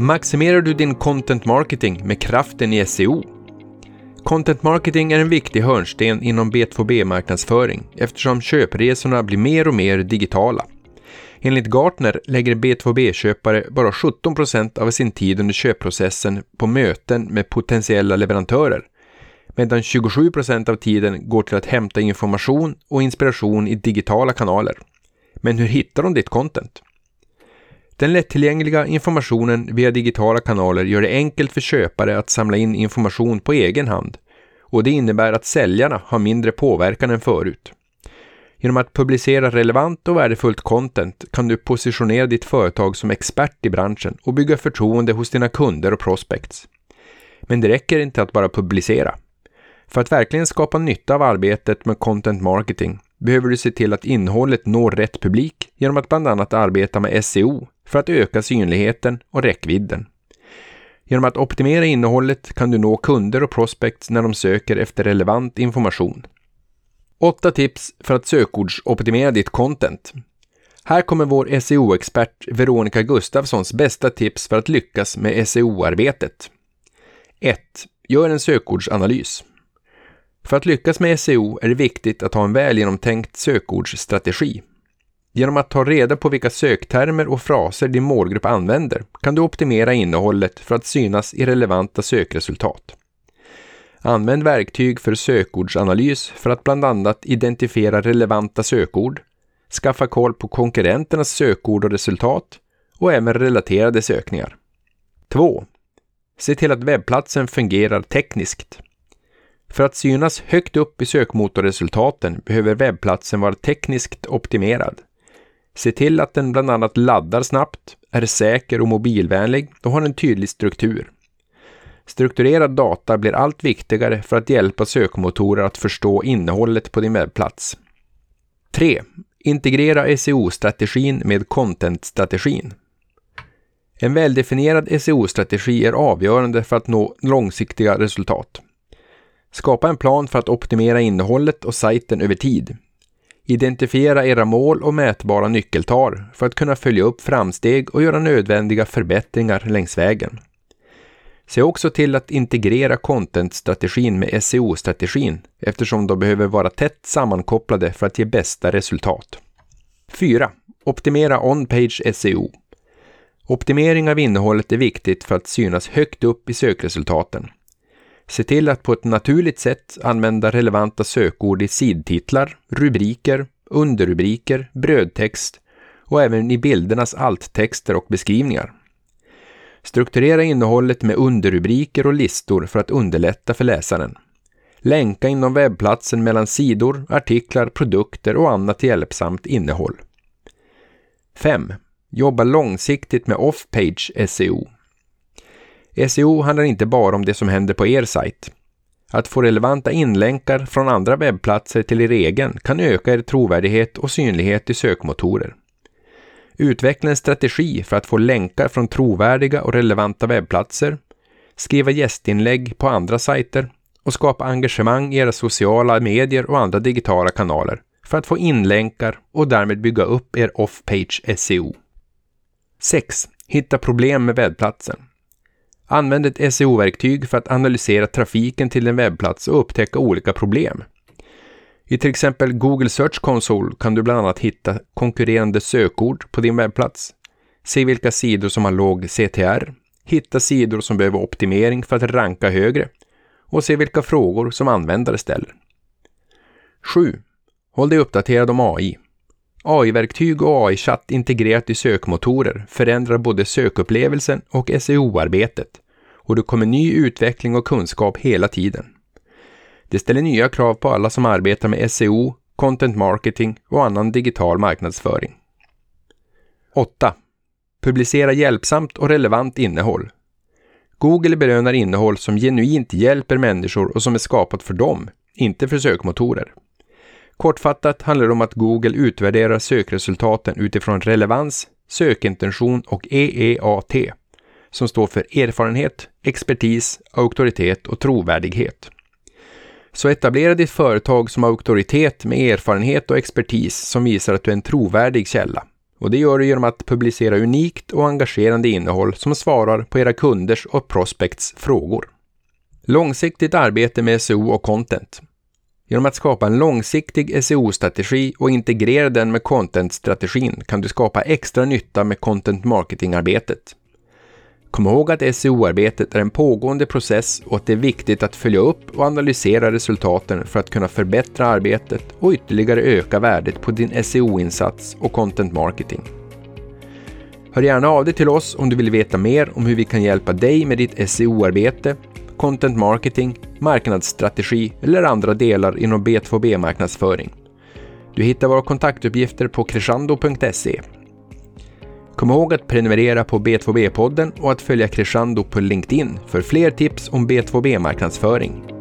Maximerar du din content marketing med kraften i SEO? Content marketing är en viktig hörnsten inom B2B-marknadsföring eftersom köpresorna blir mer och mer digitala. Enligt Gartner lägger B2B-köpare bara 17% av sin tid under köpprocessen på möten med potentiella leverantörer, medan 27% av tiden går till att hämta information och inspiration i digitala kanaler. Men hur hittar de ditt content? Den lättillgängliga informationen via digitala kanaler gör det enkelt för köpare att samla in information på egen hand och det innebär att säljarna har mindre påverkan än förut. Genom att publicera relevant och värdefullt content kan du positionera ditt företag som expert i branschen och bygga förtroende hos dina kunder och prospects. Men det räcker inte att bara publicera. För att verkligen skapa nytta av arbetet med content marketing behöver du se till att innehållet når rätt publik genom att bland annat arbeta med SEO för att öka synligheten och räckvidden. Genom att optimera innehållet kan du nå kunder och prospects när de söker efter relevant information. 8 tips för att sökordsoptimera ditt content. Här kommer vår SEO-expert Veronica Gustafssons bästa tips för att lyckas med SEO-arbetet. 1. Gör en sökordsanalys. För att lyckas med SEO är det viktigt att ha en väl genomtänkt sökordsstrategi. Genom att ta reda på vilka söktermer och fraser din målgrupp använder kan du optimera innehållet för att synas i relevanta sökresultat. Använd verktyg för sökordsanalys för att bland annat identifiera relevanta sökord, skaffa koll på konkurrenternas sökord och resultat och även relaterade sökningar. 2. Se till att webbplatsen fungerar tekniskt. För att synas högt upp i sökmotorresultaten behöver webbplatsen vara tekniskt optimerad. Se till att den bland annat laddar snabbt, är säker och mobilvänlig och har en tydlig struktur. Strukturerad data blir allt viktigare för att hjälpa sökmotorer att förstå innehållet på din webbplats. 3. Integrera SEO-strategin med content-strategin. En väldefinierad SEO-strategi är avgörande för att nå långsiktiga resultat. Skapa en plan för att optimera innehållet och sajten över tid. Identifiera era mål och mätbara nyckeltal för att kunna följa upp framsteg och göra nödvändiga förbättringar längs vägen. Se också till att integrera content-strategin med SEO-strategin eftersom de behöver vara tätt sammankopplade för att ge bästa resultat. 4. Optimera on-page SEO. Optimering av innehållet är viktigt för att synas högt upp i sökresultaten. Se till att på ett naturligt sätt använda relevanta sökord i sidtitlar, rubriker, underrubriker, brödtext och även i bildernas alttexter och beskrivningar. Strukturera innehållet med underrubriker och listor för att underlätta för läsaren. Länka inom webbplatsen mellan sidor, artiklar, produkter och annat hjälpsamt innehåll. 5. Jobba långsiktigt med off-page SEO. SEO handlar inte bara om det som händer på er sajt. Att få relevanta inlänkar från andra webbplatser till er egen kan öka er trovärdighet och synlighet i sökmotorer. Utveckla en strategi för att få länkar från trovärdiga och relevanta webbplatser, skriva gästinlägg på andra sajter och skapa engagemang i era sociala medier och andra digitala kanaler för att få inlänkar och därmed bygga upp er off-page SEO. 6. Hitta problem med webbplatsen. Använd ett SEO-verktyg för att analysera trafiken till en webbplats och upptäcka olika problem. I till exempel Google Search Console kan du bland annat hitta konkurrerande sökord på din webbplats, se vilka sidor som har låg CTR, hitta sidor som behöver optimering för att ranka högre och se vilka frågor som användare ställer. 7. Håll dig uppdaterad om AI. AI-verktyg och AI-chatt integrerat i sökmotorer förändrar både sökupplevelsen och SEO-arbetet och det kommer ny utveckling och kunskap hela tiden. Det ställer nya krav på alla som arbetar med SEO, content marketing och annan digital marknadsföring. 8. Publicera hjälpsamt och relevant innehåll. Google belönar innehåll som genuint hjälper människor och som är skapat för dem, inte för sökmotorer. Kortfattat handlar det om att Google utvärderar sökresultaten utifrån relevans, sökintention och EEAT, som står för erfarenhet, expertis, auktoritet och trovärdighet. Så etablera ditt företag som auktoritet med erfarenhet och expertis som visar att du är en trovärdig källa Och det gör du genom att publicera unikt och engagerande innehåll som svarar på era kunders och prospects frågor. Långsiktigt arbete med SEO och content. Genom att skapa en långsiktig SEO-strategi och integrera den med content-strategin kan du skapa extra nytta med content marketing-arbetet. Kom ihåg att SEO-arbetet är en pågående process och att det är viktigt att följa upp och analysera resultaten för att kunna förbättra arbetet och ytterligare öka värdet på din SEO-insats och content marketing. Hör gärna av dig till oss om du vill veta mer om hur vi kan hjälpa dig med ditt SEO-arbete, content marketing, marknadsstrategi eller andra delar inom B2B-marknadsföring. Du hittar våra kontaktuppgifter på crescendo.se. Kom ihåg att prenumerera på B2B-podden och att följa Crescendo på LinkedIn för fler tips om B2B-marknadsföring.